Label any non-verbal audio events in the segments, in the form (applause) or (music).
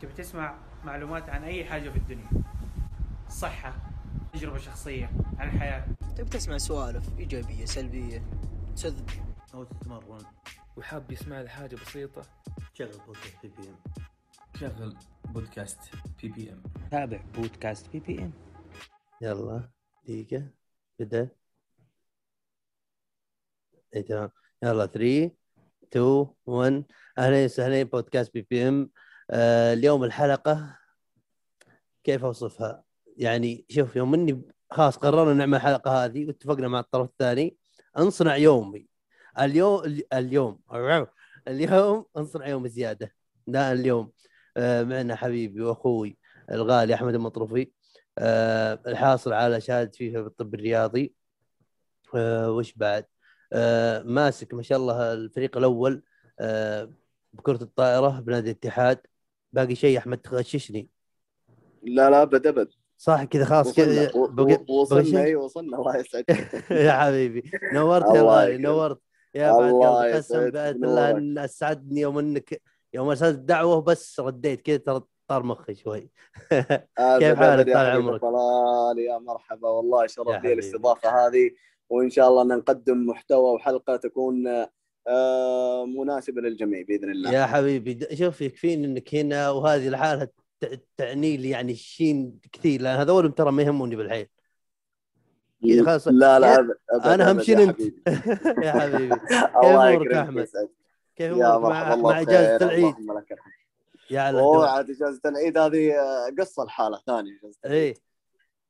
تبي تسمع معلومات عن أي حاجة في الدنيا. صحة تجربة شخصية عن الحياة. تبي تسمع سوالف إيجابية سلبية تذب. أو تتمرن. وحاب يسمع لحاجة بسيطة. شغل بودكاست بي بي ام شغل بودكاست بي بي ام تابع بودكاست بي بي ام يلا دقيقة. بدأ. اي تمام. يلا 3 2 1 أهلا وسهلا بودكاست بي بي ام اليوم الحلقة كيف أوصفها؟ يعني شوف يوم إني خلاص قررنا نعمل الحلقة هذه واتفقنا مع الطرف الثاني انصنع يومي. اليوم اليوم اليوم انصنع يوم زيادة. لا اليوم. آه معنا حبيبي وأخوي الغالي أحمد المطروفي آه الحاصل على شهادة فيفا بالطب الرياضي. آه وش بعد؟ آه ماسك ما شاء الله الفريق الأول آه بكرة الطائرة بنادي الاتحاد. باقي شيء أحمد تغششني لا لا أبد أبد صح كذا خلاص كذا وصلنا؟ اي وصلنا الله يسعدك (laughs) يا حبيبي نورت يا غالي. نورت يا بعد قلبي قسم يسعدك، بالله. أن أسعدني يوم انك يوم ارسلت الدعوه بس رديت كذا ترى طار مخي شوي (laughs) كيف حالك؟ طال عمرك. طلال يا مرحبا والله شرف لي. الاستضافة هذه وإن شاء الله أن نقدم محتوى وحلقة تكون مناسبة للجميع بإذن الله يا حبيبي شوف يكفيني إنك هنا وهذه الحالة ت- تعني لي يعني الشين كثير لأن هذول ترى ما يهموني بالحيل خلاص. لا لا أبد أبد أنا أهم أبد شيء يا. حبيبي. يا (laughs) حبيبي الله يكرمك أحمد؟ ويسعدك. كيف يا أمورك مع, مع إجازة العيد يا أوه عاد إجازة العيد هذه آه، قصة الحاله ثانية. إيه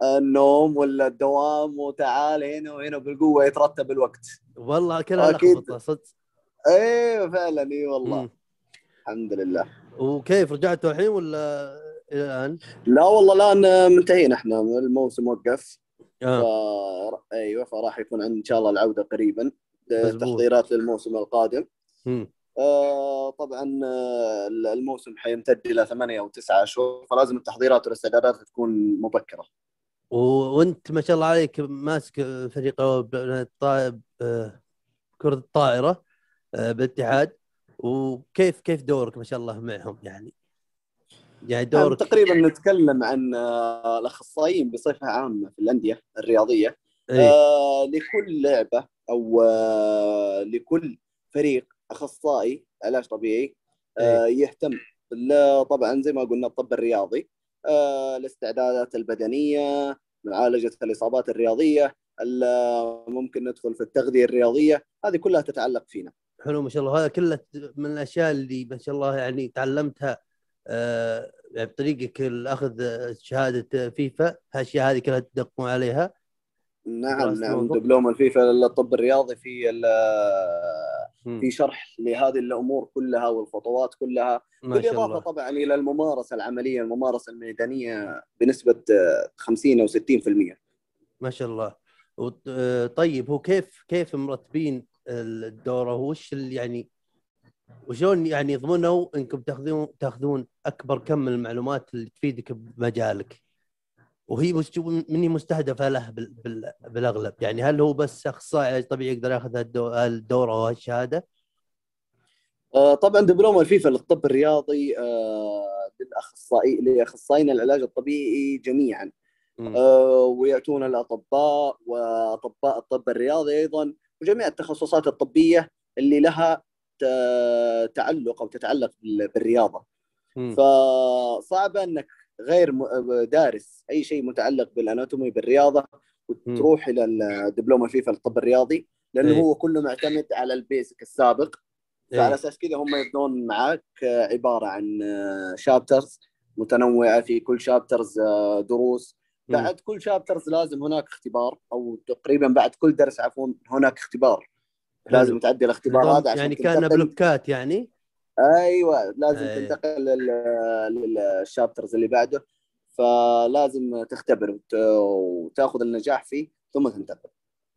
النوم ولا الدوام وتعال هنا وهنا بالقوة يترتب الوقت والله كلها. لخبطة صدق إيه فعلا اي والله مم. الحمد لله وكيف رجعتوا الحين ولا إلى الآن؟ لا والله الآن منتهين إحنا الموسم وقف آه. ف... أيوه فراح يكون عندنا إن شاء الله العودة قريبا مزبوط. تحضيرات للموسم القادم مم. آه طبعا الموسم حيمتد إلى ثمانية أو تسعة اشهر فلازم التحضيرات والاستعدادات تكون مبكرة و... وأنت ما شاء الله عليك ماسك فريق الطائب آه، كرة الطائرة بالاتحاد وكيف كيف دورك ما شاء الله معهم يعني؟ يعني يعني دورك تقريبا نتكلم عن آه، الأخصائيين بصفة عامة في الأندية الرياضية. إيه. آه لكل لعبة أو آه لكل فريق أخصائي علاج طبيعي آه يهتم بال- طبعا زي ما قلنا الطب الرياضي آه الاستعدادات البدنية معالجة الإصابات الرياضية ال- ممكن ندخل في التغذية الرياضية. هذه كلها تتعلق فينا. حلو ما شاء الله. هذا كله من الأشياء اللي ما شاء الله يعني تعلمتها آه، بطريقك الأخذ شهادة فيفا. هالأشياء هذه كلها تدقون عليها؟ نعم نعم. دبلوم الفيفا للطب الرياضي في. في شرح لهذه الأمور كلها والخطوات كلها. بالإضافة طبعا إلى الممارسة العملية الممارسة الميدانية بنسبة آه، 50 أو 60% ما شاء الله. آه، طيب هو كيف كيف مرتبين الدورة وش اللي يعني وشلون يعني يضمنوا إنكم تاخذون تأخذون أكبر كم من المعلومات اللي تفيدك بمجالك وهي مست- من هي مستهدفة له بال- بال- بالأغلب يعني هل هو بس أخصائي علاج طبيعي يقدر يأخذ هالدورة وهالشهادة؟ آه، طبعا دبلوم الفيفا للطب الرياضي آه، للاخصائي لاخصائيين العلاج الطبيعي جميعا. آه، ويأتون الأطباء وأطباء الطب الرياضي أيضا وجميع التخصصات الطبية اللي لها تعلق أو تتعلق بال- بالرياضة مم. فصعب إنك غير م- دارس أي شيء متعلق بال anatomy بالرياضة وتروح إلى الدبلوم الفيفا للطب الرياضي لأنه إيه. هو كله معتمد على ال basic السابق فعلى إيه. أساس كذا هم يبنون معك آه، عبارة عن chapters متنوعة في كل chapters دروس مم. بعد كل chapters لازم هناك اختبار أو تقريبا بعد كل درس عفوا هناك اختبار. لازم تعدي الاختبار هذا عشان يعني كان بلوكات يعني. أيوه لازم أي. تنتقل لل- لل chapters اللي بعده. فلازم تختبر وت- وتاخذ النجاح فيه ثم تنتقل.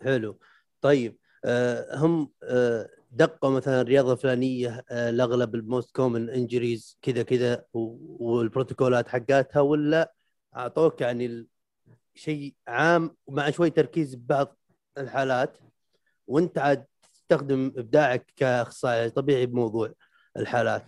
حلو. طيب آه هم آه دقوا مثلا الرياضة الفلانية آه الأغلب ال most common injuries كذا كذا والبروتوكولات حقاتها ولا أعطوك يعني شيء عام مع شوي تركيز ببعض الحالات وانت عاد تستخدم ابداعك كأخصائي طبيعي بموضوع الحالات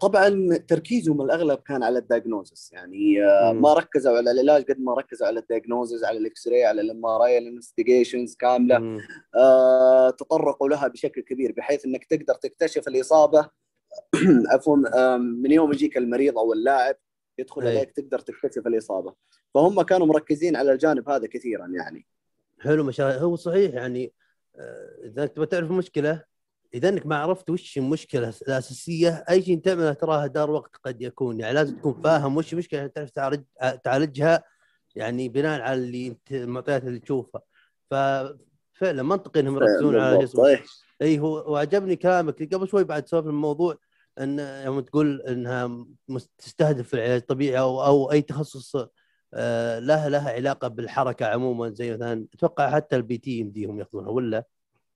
طبعا تركيزهم الأغلب كان على ال diagnosis يعني آه،. ما ركزوا على العلاج قد ما ركزوا على ال diagnosis على ال X-ray على ال MRI ال investigations كاملة. آه، تطرقوا لها بشكل كبير بحيث إنك تقدر تكتشف الإصابة (clears throat) عفوا آم، من يوم يجيك المريض أو اللاعب يدخل أي. عليك تقدر تكتشف الإصابة. فهم كانوا مركزين على الجانب هذا كثيرا يعني. حلو الله. هو صحيح يعني آه، إذا أنت تبغى تعرف المشكلة إذا أنك ما عرفت وش المشكلة الأساسية أي شيء تعمله تراها دار وقت قد يكون. يعني لازم تكون فاهم وش المشكلة عشان تعرف تعالج تعالجها يعني بناء على اللي انت المعطيات اللي تشوفها. ففعلا منطقي إنهم يركزون على إيه. اي هو وعجبني كلامك قبل شوي بعد سولف الموضوع. إن يوم تقول إنها تستهدف العلاج الطبيعي أو أو أي تخصص آه، له لها علاقة بالحركة عموما زي مثلا أتوقع حتى ال PT يمديهم يأخذونها ولا؟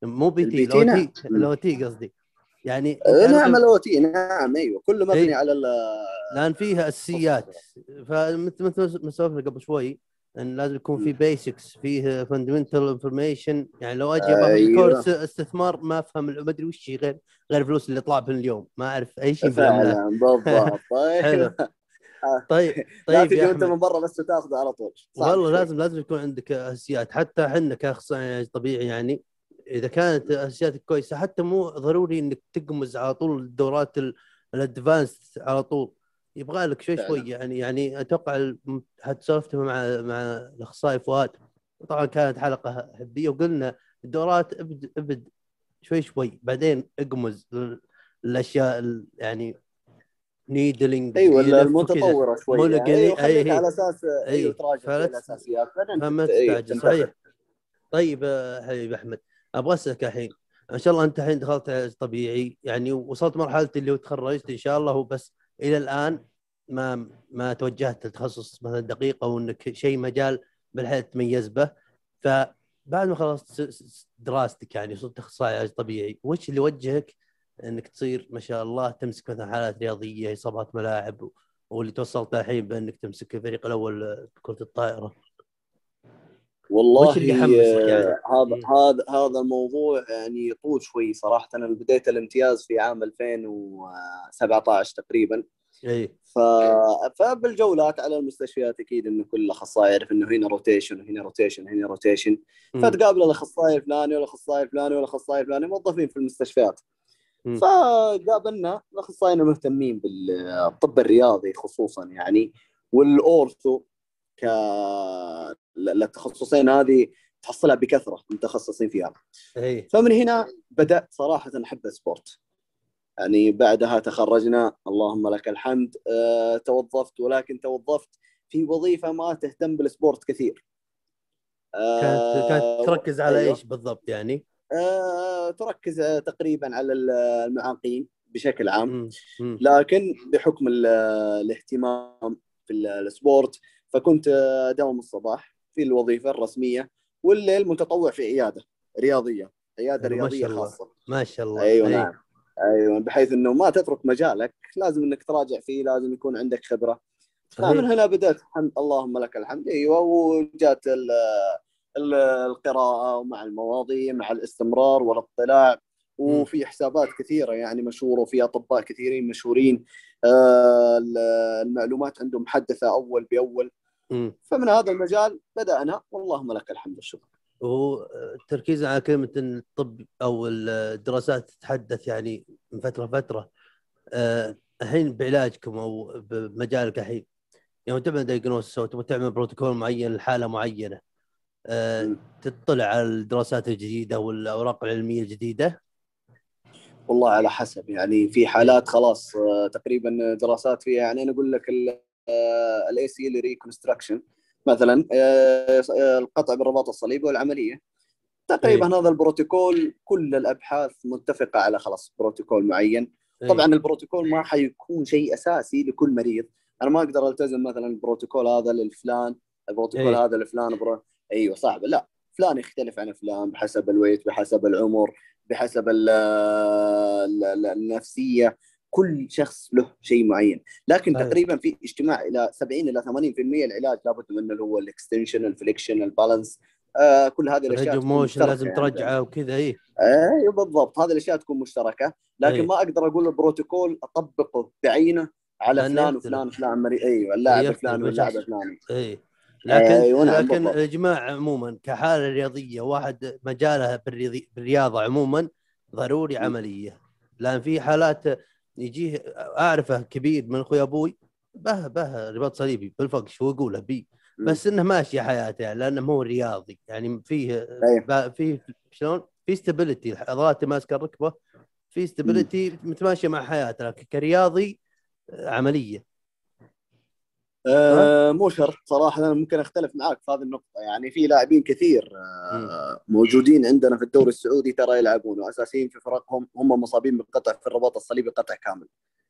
مو PT لو. تي ال OT قصدي. يعني أنا نعم ال OT نعم أيوه. كله مبني إيه. على ال- لأن فيها اساسيات فمثل مثل ما سولفنا قبل شوي إن لازم يكون في basics فيه fundamental information يعني لو أجي أيوة. course استثمار ما أفهم ما أدري وش غير غير الفلوس اللي طلعت من اليوم. ما أعرف أي شيء فعلا بالضبط. (laughs) طيب. حلو. طيب (laughs) لا طيب تجي وانت أحمد. من برا بس تاخذه على طول. صعب والله شوي. لازم لازم يكون عندك أساسيات. حتى إحنا كاخصائي علاج طبيعي يعني إذا كانت أساسياتك كويسة حتى مو ضروري إنك تقمز على طول الدورات ال- الادفانس على طول. يبغى لك شوي. شوي يعني يعني أتوقع سولفت مع مع الأخصائي فؤاد طبعا كانت حلقة حبية وقلنا الدورات ابد ابد شوي شوي بعدين اقمز الأشياء ال- يعني نيدلينج أيوه المتطورة شوي يعني. لقني- أيوه خليك أي- على أساس. أيوه تراجع الأساسيات فما أيوة، تستعجل تنتقل. صحيح طيب آه، حبيبي أحمد أبغى أسألك الحين ما شاء الله أنت الحين دخلت علاج طبيعي يعني وصلت مرحلة اللي هو تخرجت إن شاء الله وبس إلى الآن ما ما توجهت لتخصص مثلا دقيق أو إنك شيء مجال بالحياة تتميز به فبعد ما خلصت دراستك يعني صرت إخصائي علاج طبيعي وش اللي وجهك إنك تصير ما شاء الله تمسك مثلا حالات رياضية إصابات ملاعب واللي توصلت الحين بإنك تمسك الفريق الأول كرة الطائرة والله يعني؟ آه، هذا. هذا هذا الموضوع يعني يطول شوي صراحة أنا بديت الامتياز في عام 2017 تقريبا اي ف... فبالجولات على المستشفيات أكيد إنه كل اخصائي يعرف إنه هنا rotation وهنا rotation هنا rotation. فتقابل الأخصائي الفلاني والأخصائي الفلاني والأخصائي الفلاني موظفين في المستشفيات. فقابلنا الأخصائيين المهتمين بالطب الرياضي خصوصا يعني وال ortho ك التخصصين هذه تحصلها بكثرة متخصصين فيها. اي فمن هنا بدات صراحة أحب ال sport. يعني بعدها تخرجنا اللهم لك الحمد أه توظفت ولكن توظفت في وظيفة ما تهتم بال sport كثير كانت آه، كانت تركز على أيوة. إيش بالضبط يعني؟ آه، تركز آه، تقريبا على المعاقين بشكل عام مم. مم. لكن بحكم ال- الاهتمام في ال- ال sport فكنت اداوم الصباح في الوظيفة الرسمية والليل متطوع في عيادة رياضية عيادة حلو، ما رياضية شاء الله. خاصة ما شاء الله أيوه أي. نعم أيوه بحيث إنه ما تترك مجالك لازم إنك تراجع فيه لازم يكون عندك خبرة. صحيح. فمن هنا بدأت الحمد اللهم لك الحمد. أيوه وجات ال- ال- القراءة ومع المواضيع مع الاستمرار والاطلاع. وفي حسابات كثيرة يعني مشهورة وفي أطباء كثيرين مشهورين. آه، ال- المعلومات عندهم محدثه أول بأول. فمن هذا المجال بدأنا واللهم لك الحمد والشكر. وهو التركيز على كلمة الطب أو الدراسات تتحدث يعني من فترة فتره آه، الحين بعلاجكم أو بمجالك الحين. يوم تعمل دايجنوستس أو تبغى تعمل بروتوكول معين لحالة معينة آه،. تطلع على الدراسات الجديدة والأوراق العلمية الجديدة؟ والله على حسب. يعني في حالات خلاص آه، تقريبا دراسات فيها يعني أنا أقول لك ال ACL reconstruction مثلا آه، آه، القطع بالرباط الصليبي والعملية. تقريبا هذا البروتوكول كل الأبحاث متفقة على خلاص بروتوكول معين. إي. طبعا البروتوكول ما حيكون شيء أساسي لكل مريض. أنا ما أقدر ألتزم مثلا البروتوكول هذا للفلان البروتوكول إيه. هذا لفلان برو... أيوه صعب. لا فلان يختلف عن فلان بحسب ال weight بحسب العمر بحسب ال ال ال النفسية. كل شخص له شيء معين لكن صحيح. تقريبا في اجتماع إلى 70 إلى 80% العلاج لابد منه اللي هو ال extension ال flexion ال balance آه كل هذه الأشياء motion لازم يعني. ترجعه وكذا اي أيوه بالضبط هذه الأشياء تكون مشتركة لكن أي. ما أقدر أقول البروتوكول اطبقه بعينه على فلان. وفلان وفلان مري... أيوه اللاعب الفلاني واللاعب. الفلاني اي لكن أيوة، نعم، لكن. يا جماعة عموما كحالة رياضية واحد مجاله بالرياضي- بالرياضة عموما ضروري. عملية لأن في حالات يجيه أعرفه كبير من أخوي أبوي به به رباط صليبي بالفقش هو يقوله بي. بس إنه ماشي حياته يعني لأنه مو رياضي. يعني فيه أيوة. با- فيه شلون؟ في stability عضلاته ماسكة الركبة في stability متماشية مع حياته لكن كرياضي عملية. آه مو شرط صراحة أنا ممكن أختلف معاك في هذه النقطة. يعني في لاعبين كثير آه موجودين عندنا في الدوري السعودي ترى يلعبون وأساسيين في فرقهم هم مصابين بقطع في الرباط الصليبي قطع كامل.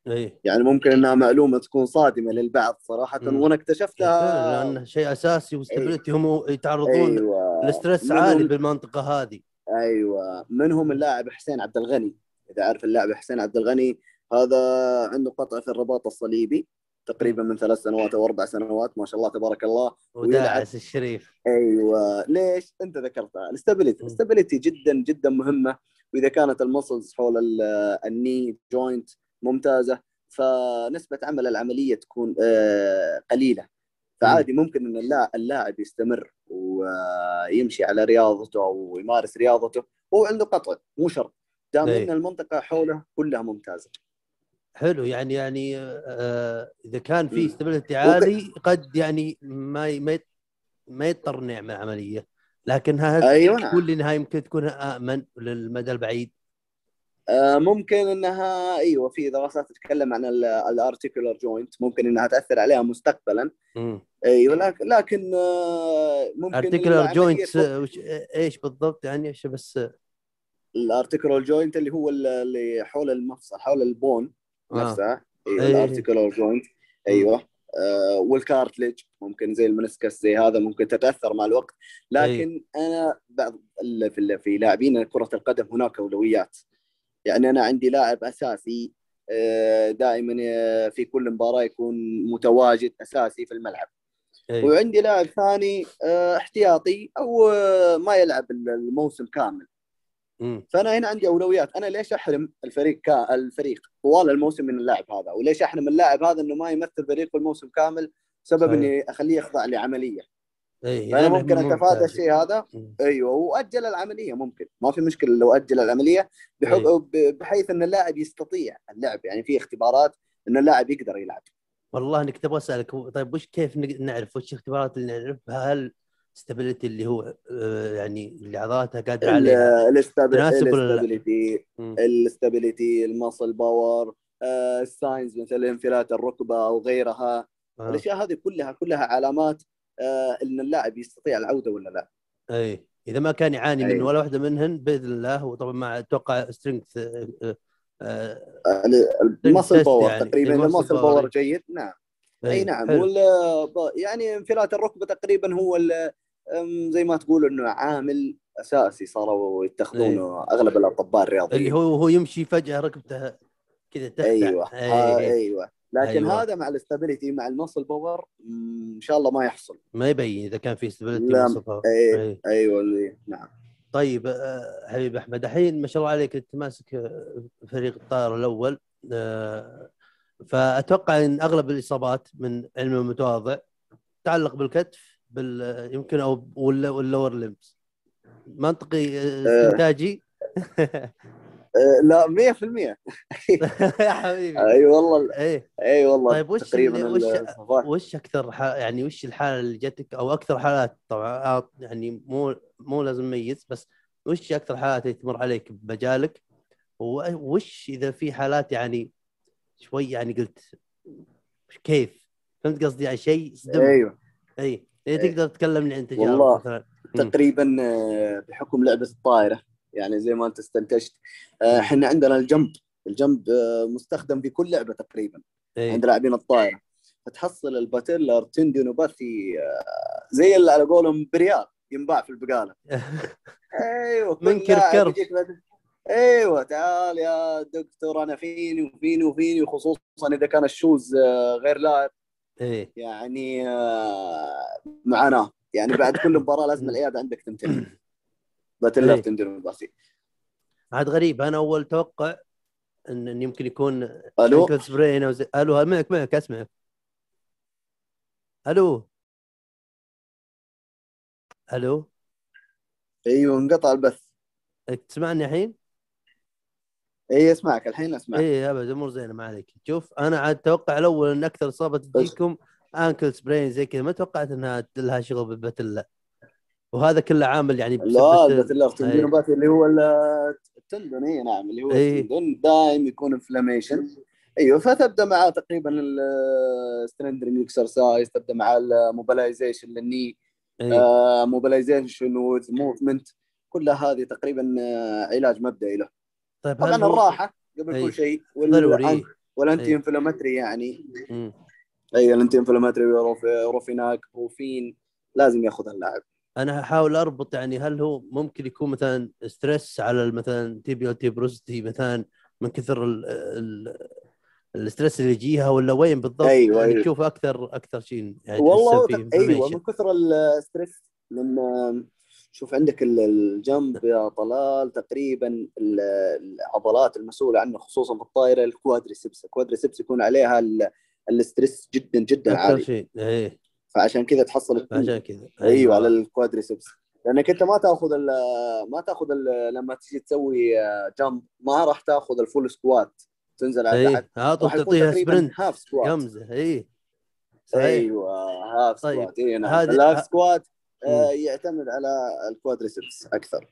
إي. يعني ممكن إنها معلومة تكون صادمة للبعض صراحة مم. وأنا اكتشفتها لأنه شيء أساسي و stability هم يتعرضون ال stress منهم- عالي بالمنطقة هذه. أيوه. منهم اللاعب حسين عبد الغني. إذا عارف اللاعب حسين عبد الغني هذا عنده قطع في الرباط الصليبي. تقريبا من ثلاث سنوات أو أربع سنوات ما شاء الله تبارك الله. وداعس الشريف. أيوه. ليش؟ أنت ذكرتها ال stability. ال stability جدا جدا مهمة. وإذا كانت ال muscles حول ال- ال knee joint ممتازة فنسبة عمل العملية تكون آه، قليلة. فعادي ممكن إن اللا- اللاعب يستمر ويمشي على رياضته أو يمارس رياضته. هو عنده قطع مو شرط. دام إيه. إن المنطقة حوله كلها ممتازة. حلو يعني يعني آه إذا كان في. stability عالي قد يعني ما ما ما يضطر إنه يعمل عملية لكنها أيوه نعم. تقول لي إنها يمكن تكون آمن للمدى البعيد آه، ممكن إنها أيوه في دراسات تتكلم عن ال articular joint ممكن إنها تأثر عليها مستقبلا أيوه لكن لكن آه، ممكن articular joints تكون- إيش بالضبط يعني إيش بس ال articular joint اللي هو اللي حول المفصل حول ال bone. نفسها أيوه. ال articular joint أيوه. آه والكارتلج ممكن زي المنسكس زي هذا ممكن تتأثر مع الوقت. لكن أنا بعض في في لاعبين كرة القدم هناك أولويات. يعني أنا عندي لاعب أساسي آه، دائما آه، في كل مباراة يكون متواجد أساسي في الملعب. إيه. وعندي لاعب ثاني آه، احتياطي أو ما يلعب الموسم كامل. فأنا هنا عندي أولويات. أنا ليش أحرم الفريق كا الفريق؟ طوال الموسم من اللاعب هذا. وليش أحرم اللاعب هذا إنه ما يمثل فريقه الموسم كامل سبب صحيح. إني أخليه يخضع لعملية؟ إيه فأنا ممكن أتفادى. الشيء هذا. أيوه وأجل العملية ممكن. ما في مشكلة لو أجل العملية بحب. ب- بحيث إن اللاعب يستطيع اللعب. يعني في اختبارات إن اللاعب يقدر يلعب. والله إنك تبغى أسألك طيب وش كيف نعرف؟ وش الاختبارات اللي نعرفها؟ هل stability اللي هو آه، يعني اللي عضلاتها قادرة عليها لا؟ ال stability. ال stability ال muscle power ال signs مثل انفلات الركبة أو غيرها آه. الأشياء هذه كلها كلها علامات آه، إن اللاعب يستطيع العودة ولا لا أي إذا ما كان يعاني من أيوة. ولا واحدة منهن بإذن الله وطبعا مع أتوقع strength ال muscle test power يعني. تقريبا ال muscle ال muscle power. جيد نعم أي نعم وال يعني انفلات الركبة تقريبا هو زي ما تقول إنه عامل أساسي صاروا يتخذونه أغلب الأطباء الرياضيين اللي هو هو يمشي فجأة ركبته كذا تفتح أيوه آه أي. أيوه لكن أيوة. أيوة. هذا مع ال stability مع ال muscle power إن شاء الله ما يحصل ما يبين إذا كان في stability لا، وصفه أي. أي. أيوه نعم طيب آه، حبيب أحمد الحين ما شاء الله عليك أنت ماسك فريق الطائره الأول آه، فأتوقع إن أغلب الإصابات من علمي المتواضع تتعلق بالكتف بال يمكن أو ولا وال lower limbs منطقي آه، استنتاجي؟ آه لا 100% يا (laughs) حبيبي. أي والله إيه. أي والله طيب وش تقريبا وش-. وش أكثر. يعني وش الحالة اللي جاتك أو أكثر حالات طبعا آه، يعني مو مو لازم نميز بس وش أكثر حالات اللي تمر عليك بمجالك؟ وش إذا في حالات يعني شوي يعني قلت كيف؟ فهمت قصدي؟ يعني شيء أيوه. اي إيه. تقدر تكلمني عن تجارب والله. مثلا. تقريبا آه، بحكم لعبة الطائرة يعني زي ما أنت استنتجت آه، إحنا عندنا ال jump ال jump آه، مستخدم في كل لعبة تقريبا إيه. عند لاعبين الطائرة فتحصل ال patellar tendinopathy آه، زي اللي على قولهم بريال ينباع في البقالة (laughs) أيوه. يجيك بعد- أيوه تعال يا دكتور أنا فيني وفيني وفيني وخصوصا إذا كان ال shoes غير لائق إيه. يعني آه، معاناة. يعني بعد كل مباراة لازم (laughs) العيادة عندك تمتلئ (clears throat) patellar إيه. tendinopathy عاد غريب أنا أول توقع إن إن يمكن يكون ألو؟ ankle sprain أو زي... ألو معك معك أسمعك. ألو؟ ألو؟ أيوه انقطع البث. تسمعني الحين؟ اي اسمعك الحين أسمعك. اي ابد امور زينة ما عليك. شوف أنا عاد أتوقع الأول إن أكثر إصابة تجيكم ankle sprain زي كذا. ما توقعت إنها لها شغل بال patellar لا. وهذا كله عامل يعني لا بسبب- ال patellar أي. tendino pathy اللي هو ال- ال tendon اي نعم اللي هو إيه. ال tendon دائم يكون inflammation أيوه فتبدأ معاه تقريبا ال strengthening exercise تبدأ مع ال mobilization لل knee إي. mobilization movement كلها هذه تقريبا آه، علاج مبدئي له. طيب طبعا الراحه قبل أي. كل شيء ضروري وال anti. inflammatory يعني مم. اي ال anti inflammatory Rof- Rofenac Brufen لازم ياخذها اللاعب أنا احاول اربط يعني هل هو ممكن يكون مثلا stress على مثلا tibial tuberosity مثلا من كثر ال ال ال stress اللي يجيها ولا وين بالضبط أيوة، يعني أيوة. تشوف أكثر أكثر شيء يعني والله أيوه. من كثر ال stress لأن شوف عندك ال- ال jump يا طلال تقريبا ال- العضلات المسؤولة عنه خصوصا في الطايره ال quadriceps. ال quadriceps يكون عليها ال- ال stress جدا جدا أكثر عالي. شيء. إيه. فعشان كذا تحصل. عشان كذا. أيوه على ال quadriceps. لأنك أنت ما تأخذ ما تأخذ لما تيجي تسوي jump ما راح تأخذ ال full squat. تنزل على اي تحت. يكون تعطيها sprint. half squat قمزه اي صحيح. أيوه half طيب. squat اي نعم. هذه- ال half squat آه،. يعتمد على ال quadriceps أكثر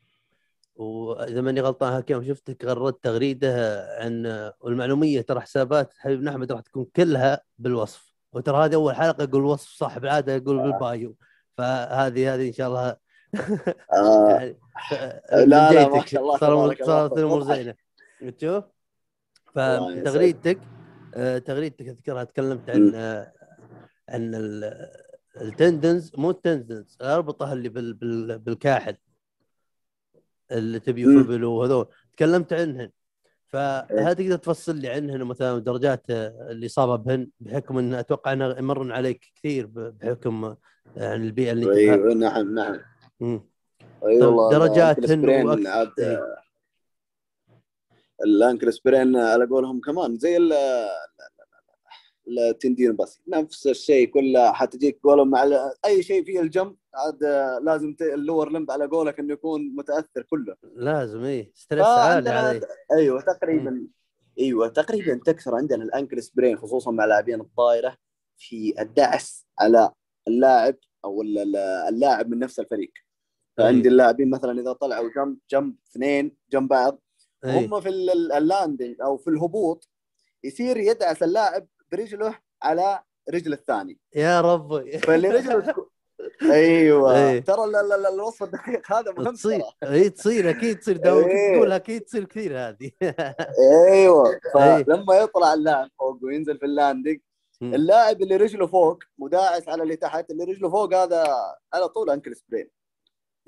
وإذا ماني غلطان هكذا شفتك غردت تغريدة عن والمعلومية ترى حسابات حبيبنا احمد راح تكون كلها بالوصف وترى هذه أول حلقة يقول وصف صح بالعاده يقول بال bio فهذه هذه إن شاء الله (laughs) آه (laughs) يعني لا، لا، ما شاء الله،. صارت الأمور. زينة تشوف. فتغريدتك آه، تغريدتك أذكرها تكلمت عن. آه، عن ال- ال tendons مو ال tendons اربطها اللي بال بال بالكاحل اللي تبي. فبل وهذول تكلمت عنهن فهل تقدر تفصل لي عنهن مثلا درجات الاصابه بهن بحكم إن أتوقع إنها يمرن عليك كثير بحكم يعني البيئة اللي أيوه نعم نعم مم. اي طب والله درجات ال ankle هن sprain وأكثر. عاد إيه. ال ankle sprain على قولهم كمان زي ال tendon بس. نفس الشيء كله حتجيك قولهم ال- أي شيء فيه ال jump عاد لازم ال lower limb على قولك إنه يكون متأثر كله. لازم إيه stress عالي عليه أيوه تقريبا أيوه تقريبا تكثر عندنا ال ankle sprain خصوصا مع لاعبين الطايرة في الدعس على اللاعب أو ال- ال- اللاعب من نفس الفريق. فعندي اللاعبين مثلا إذا طلعوا jump جنب اثنين جنب بعض إيه. هم في ال- ال- ال landing أو في الهبوط يصير يدعس اللاعب برجله على رجل الثاني يا ربي فاللي رجله (laughs) تكون- أيوه إيه. ترى ال- ال- ال- الوصف الدقيق هذا مهم تصير. اي تصير أكيد تصير كنت إيه. تقول أكيد تصير كثير هذه (laughs) أيوه. فلما يطلع اللاعب فوق وينزل في ال landing. اللاعب اللي رجله فوق مداعس على اللي تحت اللي رجله فوق هذا على طول ankle sprain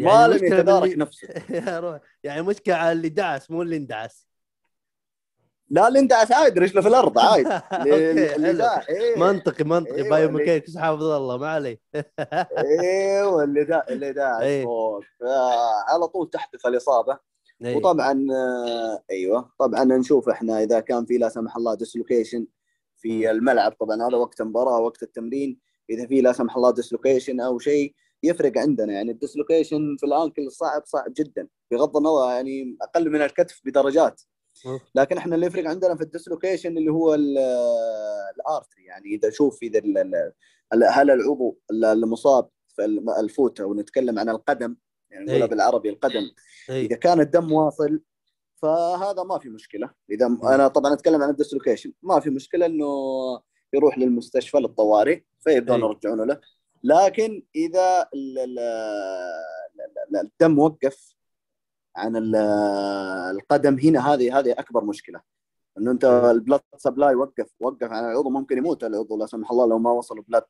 ما يعني لم المشكلة يتدارك نفسه (laughs) يا روح يعني مشكلة على اللي دعس مو اللي اندعس لا اللي اندعس عادي رجله في الأرض عادي. (laughs) داع إيه. منطقي منطقي. أيوة، biomechanics حافظ الله ما عليه (laughs) أيوه اللي دا اللي داعس إيه. فوق. على طول تحدث الإصابة. إيه. وطبعا آه، أيوه. طبعا نشوف إحنا إذا كان في لا سمح الله dislocation في. الملعب. طبعا هذا وقت المباراه وقت التمرين. إذا في لا سمح الله dislocation أو شيء يفرق عندنا. يعني ال dislocation في ال ankle صعب صعب جدا. بغض النظر يعني أقل من الكتف بدرجات. لكن إحنا اللي يفرق عندنا في ال dislocation اللي هو ال- ال artery يعني إذا شوف إذا هل العضو المصاب في ال foot أو نتكلم عن القدم يعني نقولها إيه. بالعربي القدم إيه. إذا كان الدم واصل فهذا ما في مشكلة إذا أنا طبعا أتكلم عن ال dislocation ما في مشكلة إنه يروح للمستشفى للطوارئ فيبدون أي. يرجعونه له لكن إذا ال- ال- ال- ال- الدم وقف عن ال- القدم هنا هذه هذه أكبر مشكلة. إنه أنت ال blood supply وقف وقف عن العضو ممكن يموت العضو لا سمح الله لو ما وصل blood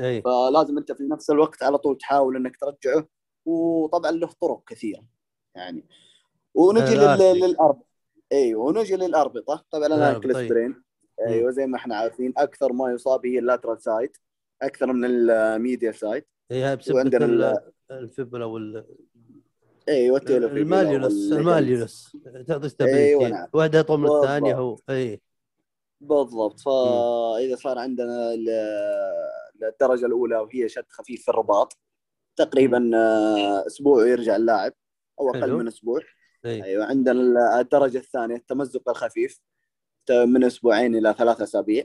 إيه. فلازم أنت في نفس الوقت على طول تحاول إنك ترجعه وطبعا له طرق كثيرة. يعني ونجي. لل- للاربطه أيوه ونجي للأربطة. طبعا أنا الأربطة، ال ankle sprain أيوه زي ما إحنا عارفين أكثر ما يصاب هي ال lateral side أكثر من ال medial side هي بسبب وعندنا ال- ال- ال fibula وال أيوه التيلوفيبولا الماليولس والليجمنت. الماليولس تعطي أيوة stability نعم. واحدة اطول من بالضبط. الثانية هو اي بالضبط. فاذا صار عندنا ال- الدرجة الأولى وهي شد خفيف في الرباط تقريبا آه، أسبوع يرجع اللاعب أو أقل حلو. من أسبوع. اي أيوه عندنا الدرجة الثانية التمزق الخفيف من أسبوعين إلى ثلاث أسابيع.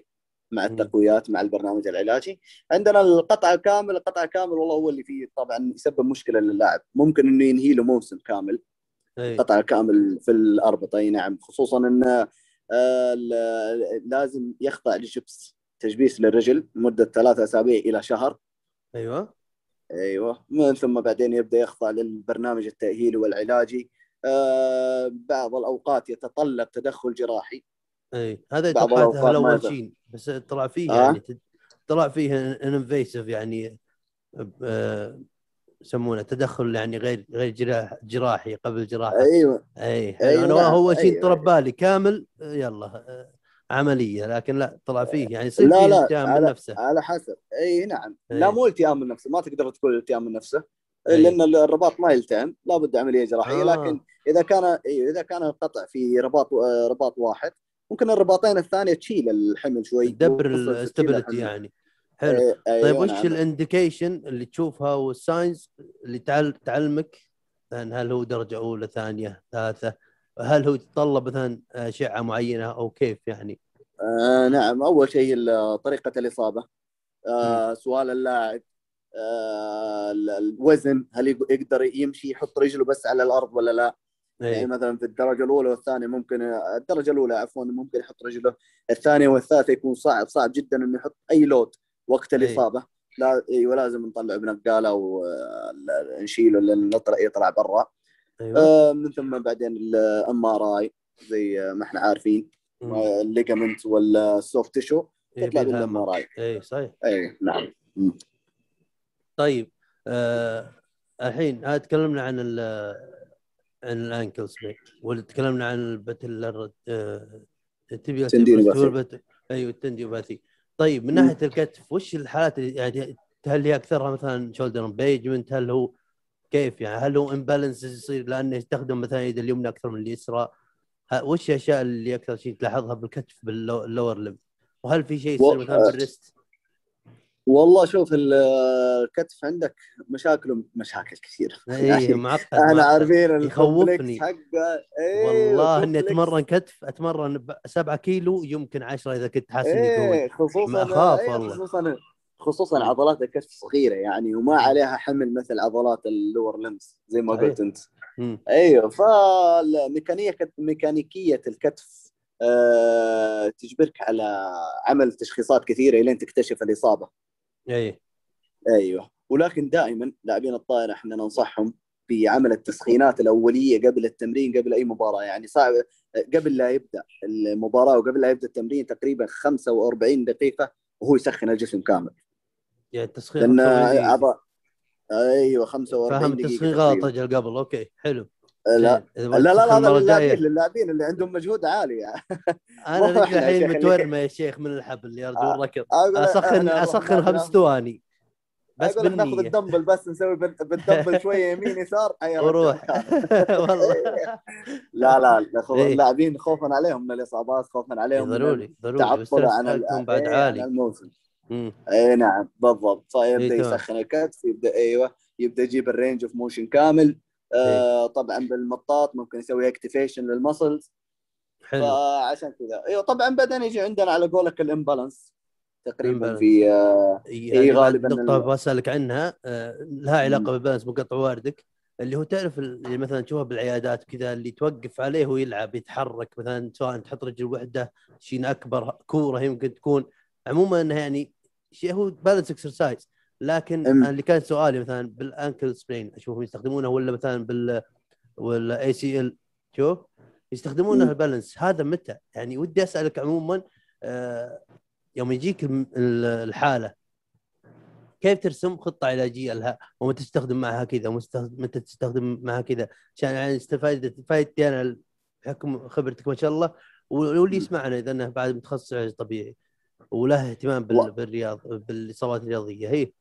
مع. التقويات مع البرنامج العلاجي. عندنا القطع الكامل القطع الكامل والله هو اللي فيه طبعا يسبب مشكلة للاعب. ممكن إنه ينهي له موسم كامل. اي القطع الكامل في الأربطة أي نعم. خصوصا إن آه، لازم يخضع لجبس تجبيس للرجل لمده ثلاثة أسابيع إلى شهر. أيوه. أيوه. من ثم بعدين يبدأ يخضع للبرنامج التأهيلي والعلاجي. آه، بعض الأوقات يتطلب تدخل جراحي. إي هذا توقعته الأول. شيء بس طلع فيه آه. يعني طلع فيه invasive يعني آه، يسمونه تدخل يعني غير غير جراح جراحي قبل جراحه أيوه إي. أيوة نعم. هو شيء أيوة، طلب بالي كامل آه، يلا آه، عملية لكن لا طلع فيه يعني يصير لا فيه لا التئام من على نفسه على حسب أي نعم أي. لا مو التئام من نفسه ما تقدر تقول التئام من نفسه أي. لأن الرباط ما يلتئم لابد عملية جراحية آه. لكن إذا كان إذا كان القطع في رباط رباط واحد ممكن الرباطين الثانية تشيل الحمل شوي تدبر ال stability. يعني. حلو. إيه، أيوة طيب وش. ال indication اللي تشوفها وال signs اللي تعل تعلمك؟ مثلاً هل هو درجة أولى ثانية ثالثة؟ هل هو يتطلب مثلا أشعة معينة أو كيف يعني؟ آه نعم. أول شيء طريقة الإصابة. آه سؤال اللاعب. آه ال- الوزن هل يق- يقدر يمشي يحط رجله بس على الأرض ولا لا؟ يعني اي مثلا في الدرجة الأولى والثانية ممكن الدرجة الأولى عفوا ممكن يحط رجله الثانية والثالثة يكون صعب صعب جدا إنه يحط أي load وقت أي. الإصابة. لا أيوه لازم نطلع بنقالة ونشيله لأن يطلع يطلع برا. أيوه. آه من ثم بعدين ال MRI زي ما إحنا عارفين. ال ligament وال soft tissue إيه، تطلع. بال MRI اي صحيح. اي نعم. طيب آه الحين هذا تكلمنا عن عن ال ankle sprain وتكلمنا عن ال patellar آه tendinopathy. والبت- أيوه ال tendinopathy طيب من. ناحية الكتف وش الحالات اللي يعني هل هي أكثرها مثلا shoulder impingement؟ هل هو كيف يعني؟ هل هو imbalance يصير لأنه يستخدم مثلا اليد اليمنى أكثر من اليسرى؟ وش الأشياء اللي أكثر شيء تلاحظها بالكتف بال lower limb وهل في شيء يصير مثلا بال wrist والله شوف ال- الكتف عندك مشاكله مشاكل كثيره اي (laughs) معقد إحنا. عارفين يخوفني. حقه إيه، والله إني. أتمرن كتف أتمرن ب 7 كيلو يمكن 10 إذا كنت حاسس اني قوي إيه خصوصا ما أخاف إيه، والله. خصوصا خصوصا عضلات الكتف صغيرة يعني وما عليها حمل مثل عضلات اللور لمس زي ما. قلت أنت. أيوه فالميكانيكيه ميكانيكية الكتف آه تجبرك على عمل تشخيصات كثيرة لين تكتشف الإصابة اي أيوه. ولكن دائما لاعبين الطائرة إحنا ننصحهم بعمل التسخينات الأولية قبل التمرين قبل أي مباراة. يعني صعب قبل لا يبدأ المباراة وقبل لا يبدأ التمرين تقريبا 45 دقيقة وهو يسخن الجسم كامل. يعني التسخين لأن 45 دقيقة. عض... أيوه 45 فاهم دقيقة التسخين غلط. أجل قبل okay حلو. لا زين. لا لا لا هذا. للاعبين للاعبين اللي عندهم مجهود عالي يعني أنا (laughs) رجلي الحين متورمه يا شيخ من الحبل يا رجل آه. ركض أقول اسخن أسخن خمس ثواني بس لك ناخذ بالنية الدمبل بس نسوي بال- بالدمبل (laughs) شوية يمين يسار. وروح (laughs) والله لا لا خو- إيه. اللاعبين خوفا عليهم من الإصابات خوفا عليهم ضروري ضروري عن بعد إيه، عالي الموسم. اي نعم بالضبط فيبدا إيه، تمام. يسخن الكتف يبدا أيوه يبدأ يجيب ال range of motion كامل آه طبعا بالمطاط ممكن يسوي activation لل muscles حلو. فعشان كذا. أيوه طبعا بعدين يجي عندنا على قولك ال imbalance تقريبا. في آه إي إيه، غالباً نقطة ال- بسألك عنها. آه، لها علاقة. بال balance مقطع واردك. اللي هو تعرف اللي مثلا تشوفها بالعيادات كذا اللي توقف عليه ويلعب يتحرك. مثلا سواء تحط رجل واحدة شيء أكبر كورة يمكن تكون. عموما إنها يعني شيء هو balance exercise لكن أم. اللي كان سؤالي مثلا بال ankle sprain أشوفهم يستخدمونه ولا مثلا بال ولا ACL شوف يستخدمونه. ال balance هذا متى؟ يعني ودي أسألك عموما آه، يوم يجيك الحالة كيف ترسم خطة علاجية لها؟ ومتى تستخدم معها كذا؟ ومتى تستخدم معها كذا؟ عشان يعني استفادت فائدتي أنا بحكم خبرتك ما شاء الله. واللي يسمعنا إذا إنه بعد متخصص علاج طبيعي وله اهتمام بالرياض بالإصابات الرياضية هي.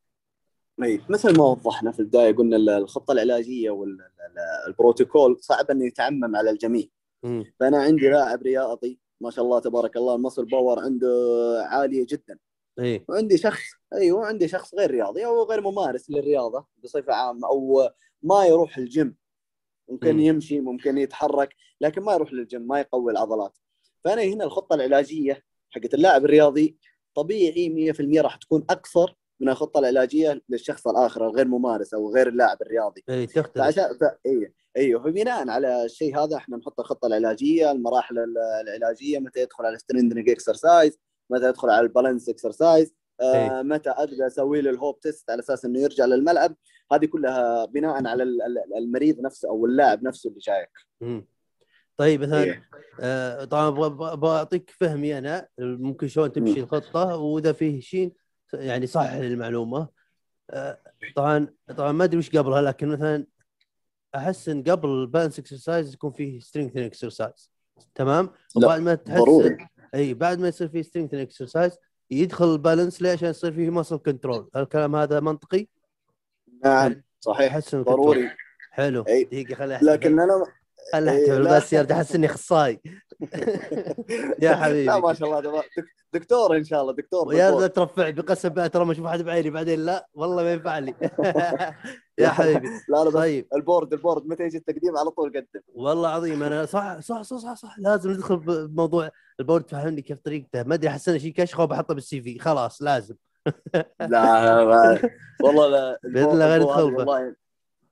إي مثل ما وضحنا في البداية قلنا ال- الخطة العلاجية والبروتوكول صعب إنه يتعمم على الجميع. مم. فأنا عندي لاعب رياضي ما شاء الله تبارك الله ال muscle power عنده عالية جدا. إي. وعندي شخص أيوه عندي شخص غير رياضي أو غير ممارس للرياضة بصفة عامة أو ما يروح الجيم. ممكن مم. يمشي ممكن يتحرك لكن ما يروح للجيم ما يقوي العضلات. فأنا هنا الخطة العلاجية حقت اللاعب الرياضي طبيعي 100% راح تكون أكثر من الخطة العلاجية للشخص الآخر الغير ممارس أو غير اللاعب الرياضي إي تختلف فعشان ف... أيوه أيوه فبناء على الشيء هذا إحنا نحط الخطة العلاجية المراحل ال- العلاجية متى يدخل على ال strengthening exercise متى يدخل على ال balance exercise آه متى أبدأ أسوي له ال hop test على أساس إنه يرجع للملعب هذه كلها بناء على ال- ال- المريض نفسه أو اللاعب نفسه اللي جايك. طيب مثلا إيه. آه طبعا أعطيك فهمي أنا ممكن شلون تمشي. الخطة وإذا فيه شيء يعني صح المعلومة. آه طبعا طبعا ما أدري وش قبلها لكن مثلا أحس إن قبل ال balance exercise يكون فيه strength exercise تمام؟ وبعد ما تحس ضروري. إي بعد ما يصير فيه strength exercise يدخل ال balance ليه؟ عشان يصير فيه muscle control الكلام هذا منطقي؟ نعم صحيح. يحسن ضروري. حلو. أي. دقيقة خلي أحسب. لكن أنا خلي إيه، احتفل لا. بس يا رجال احس إني اخصائي (laughs) يا حبيبي. لا ما شاء الله دكتور إن شاء الله دكتور دكتور. رجال ترفع بقسم بالله ترى ما أشوف أحد بعيني بعدين. لا والله ما ينفع لي. (laughs) يا حبيبي. (laughs) لا لا طيب. ال board ال board متى يجي التقديم على طول قدم. والله عظيم. أنا صح صح صح صح, صح. لازم ندخل بموضوع ال board فهمني كيف طريقته. ما أدري أحس انه شيء كشخة وبحطه بال CV. خلاص لازم. لا والله لا بإذن الله غير ال board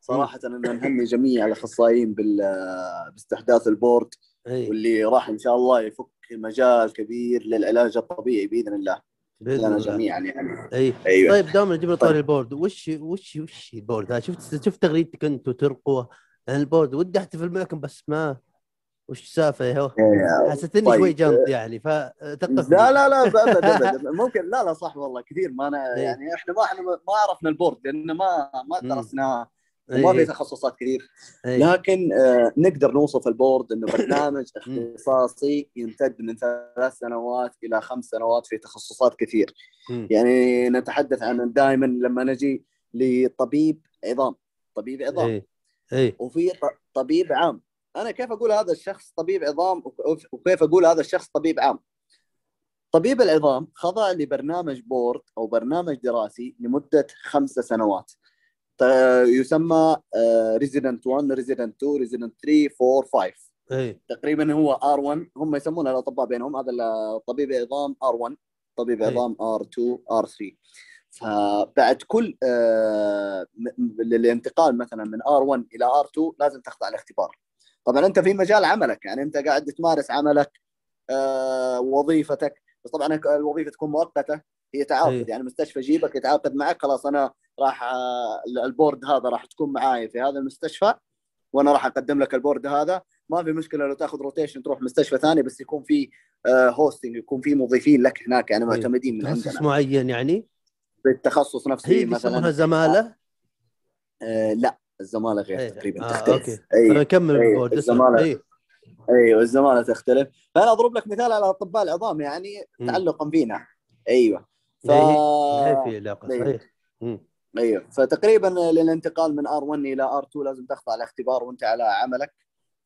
صراحة أنا نهني جميع الأخصائيين بال- باستحداث ال board إي. واللي راح إن شاء الله يفك مجال كبير للعلاج الطبيعي بإذن الله. بإذن الله. جميعا يعني. إي. أيوه. طيب دائما جبنا طاري ال board وش وش وش ال board؟ هذا شفت شفت تغريدتك أنت وترقوة. عن ال board ودي احتفل معكم بس ما وش السالفه يا هو؟ إيه. حسيتني طيب. شوي جنط يعني فثقفني. لا لا لا ابد ابد ممكن لا لا صح والله كثير. ما أنا إيه. يعني إحنا ما إحنا ما عرفنا ال board لأن ما ما. درسناه. وما في تخصصات كثير. إي. لكن آه، نقدر نوصف ال board إنه برنامج (laughs) اختصاصي يمتد من ثلاث سنوات إلى خمس سنوات في تخصصات كثير. يعني نتحدث عن دائما لما نجي لطبيب عظام طبيب عظام. اي وفي طبيب عام. أنا كيف أقول هذا الشخص طبيب عظام؟ وك- وكيف أقول هذا الشخص طبيب عام؟ طبيب العظام خضع لبرنامج بورد أو برنامج دراسي لمدة خمس سنوات. يسمى resident 1 resident 2 resident 3 4 5 اي تقريبا هو R1 هم يسمونه الأطباء بينهم. هذا الطبيب عظام R1 طبيب أي. عظام R2 R3 فبعد كل آه، الانتقال مثلا من R1 إلى R2 لازم تخضع لاختبار طبعا أنت في مجال عملك. يعني أنت قاعد تمارس عملك آه، وظيفتك. بس طبعا الوظيفة تكون مؤقتة. هي تعاقد أي. يعني مستشفى يجيبك يتعاقد معك خلاص أنا راح آه، ال board هذا راح تكون معاي في هذا المستشفى وأنا راح أقدم لك ال board هذا. ما في مشكلة لو تأخذ rotation تروح مستشفى ثاني بس يكون في hosting يكون في موظفين لك هناك يعني معتمدين من تخصص عندنا. معين يعني؟ بالتخصص نفسه هي مثلا. زمالة؟ آه لا الزمالة غير إيه. تقريبا آه، تختلف. okay. اي فنكمل أي، ال board. اي أيوه الزماله تختلف. فأنا أضرب لك مثال على أطباء العظام يعني. تعلقا فينا. أيوه. ف في علاقه إيه. صحيح. أيوه فتقريبا للانتقال من R1 إلى R2 لازم تخضع لاختبار وأنت على عملك.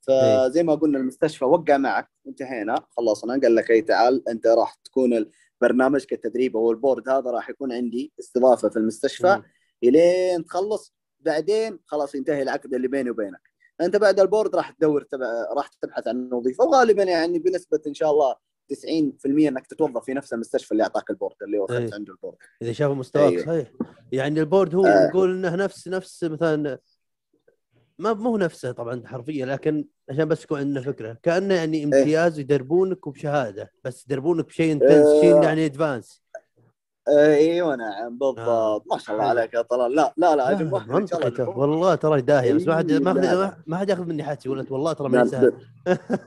فزي ما قلنا المستشفى وقع معك انتهينا خلصنا قال لك اي تعال أنت راح تكون البرنامج كالتدريب أو ال board هذا راح يكون عندي استضافة في المستشفى. إلين تخلص بعدين خلاص ينتهي العقد اللي بيني وبينك أنت بعد ال board راح تدور تبع راح تبحث عن وظيفة وغالبا يعني بنسبة إن شاء الله 90% إنك تتوظف في نفس المستشفى اللي أعطاك ال board اللي اخذت إيه. عنده ال board إذا شافوا مستواك أيوه. صحيح يعني ال board هو آه. نقول إنه نفس نفس مثلا ما مو نفسه طبعا حرفيا لكن عشان بس يكون عندنا فكرة كأنه إيه. يعني امتياز يدربونك وبشهاده بس يدربونك بشيء intense آه. شيء يعني advanced أيوه نعم بالضبط آه. ما شاء الله. عليك يا طلال لا لا لا آه، أجل. نكون- والله ترى داهية بس ما حد إيه، ما. حد ما حد ياخذ مني يقول لك والله ترى ماني سهل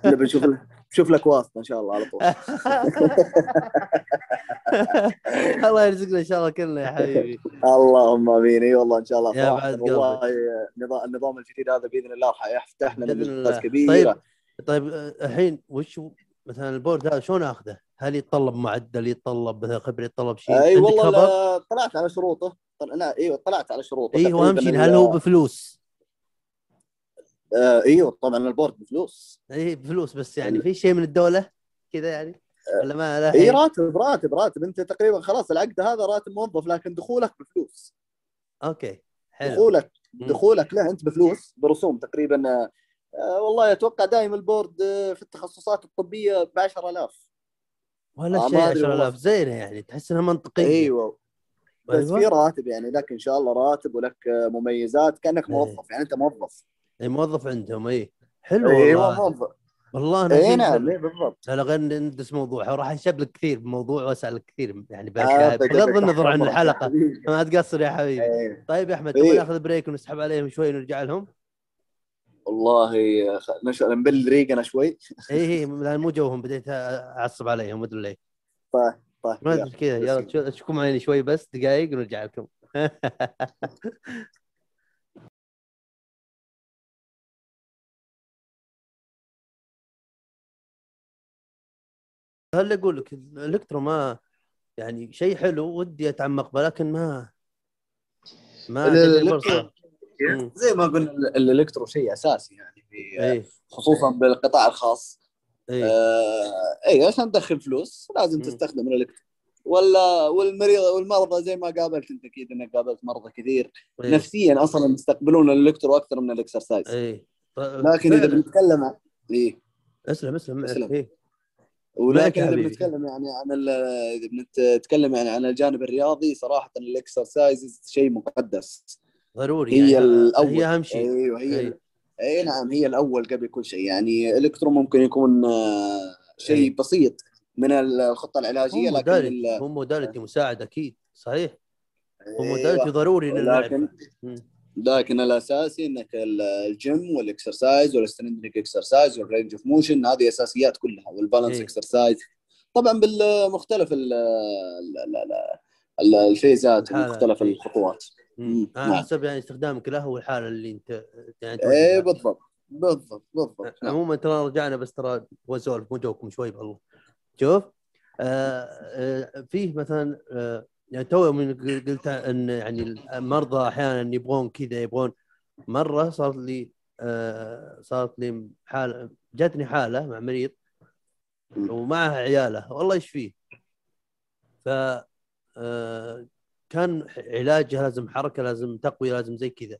نبي نشوف (laughs) نشوف لك واسطة إن شاء الله على طول. (laughs) الله يرزقنا إن شاء الله كلنا يا حبيبي. اللهم آمين. إي والله إن شاء الله يا بعد والله النظام النظام الجديد هذا بإذن الله راح يفتح لنا مجالات كبيرة. طيب طيب الحين وش مثلا ال board هذا شلون آخذه؟ هل يتطلب معدل يتطلب مثلا خبرة يتطلب شيء؟ إي والله طلعت على شروطه. طل... لا أيوه طلعت على شروطه إي واهم تقريباً شيء هل هو بفلوس؟ آه إيوه طبعا البورد بفلوس. اي بفلوس بس يعني في شيء من الدولة كذا يعني؟ ولا ما لا اي راتب راتب راتب. أنت تقريبا خلاص العقد هذا راتب موظف لكن دخولك بفلوس. okay حلو. دخولك. دخولك له أنت بفلوس برسوم تقريبا آه، آه والله أتوقع دائما ال board آه، في التخصصات الطبية ب 10000 ولا آه، شيء ما أدري 10000 والله. زينة يعني تحس إنها منطقية. إيوه. بس أيوة. في راتب يعني لك إن شاء الله راتب ولك آه، مميزات كأنك إيه. موظف. يعني أنت موظف. اي موظف عندهم اي حلو أيوه والله. موظف. والله أنا اي نعم. إيه بالضبط. لا غير ندرس موضوع راح اشبلك كثير بموضوع واسالك كثير يعني آه، بغض النظر عن الحلقة. ما تقصر يا حبيبي. إيه. طيب يا أحمد إيه. تبغى ناخذ بريك ونسحب عليهم شوي ونرجع لهم؟ والله آه، خ- نش- نبل ريقنا شوي. اي اي لأن مو جوهم بديت أعصب عليهم ما أدري ليه. طيب طيب ما. أدري كذا يلا اشوفكم معي شوي بس دقائق ونرجع لكم. (laughs) هل أقول لك ال electro ما يعني شيء حلو ودي أتعمق به لكن ما ما مم. زي ما قلنا ال- ال electro شيء أساسي يعني في اي خصوصا بالقطاع الخاص اي آه، اي عشان تدخل فلوس لازم مم. تستخدم ال electro ولا والمريض والمرضى زي ما قابلت أنت أكيد إنك قابلت مرضى كثير إي. نفسيا أصلا يستقبلون ال electro أكثر من ال exercise اي لكن إذا بنتكلم عن إيه أسلم أسلم أسلم. معك. إيه. ولكن إذا. بنتكلم يعني عن إذا بنتكلم يعني عن الجانب الرياضي صراحة ال exercise شيء مقدس ضروري هي يعني الأول هي أهم شيء أيوه هي أي. أي نعم هي الأول قبل كل شيء يعني electro ممكن يكون آه، شيء أي. بسيط من الخطة هو العلاجيه لكن modality ال- هو موداليتي مساعد أكيد صحيح هو أيوة. modality ضروري للعب لكن مم. لكن الاساسي إنك ال- الجيم والإكسرسايز والستريندريك إكسرسايز والرينج اوف موشن هذه أساسيات كلها والبالانس إيه. إكسرسايز طبعا بالمختلف ال- ال- ال- ال- الفيزات. ومختلف إيه. الخطوات. مم. على نعم. حسب يعني استخدامك له والحالة اللي أنت يعني توجهها. بالضبط بالضبط بالضبط نعم. عموما ترى رجعنا بس ترى وزولف مو جوكم شوي بالله شوف آه آه فيه مثلا آه يعني تو من قل- قلت إن يعني المرضى أحيانا يبغون كذا يبغون مرة صارت لي آه صارت لي حالة جاتني حالة مع مريض. ومعها عيالة. والله إيش فيه؟ ف آه كان علاجها لازم حركة لازم تقوية لازم زي كذا.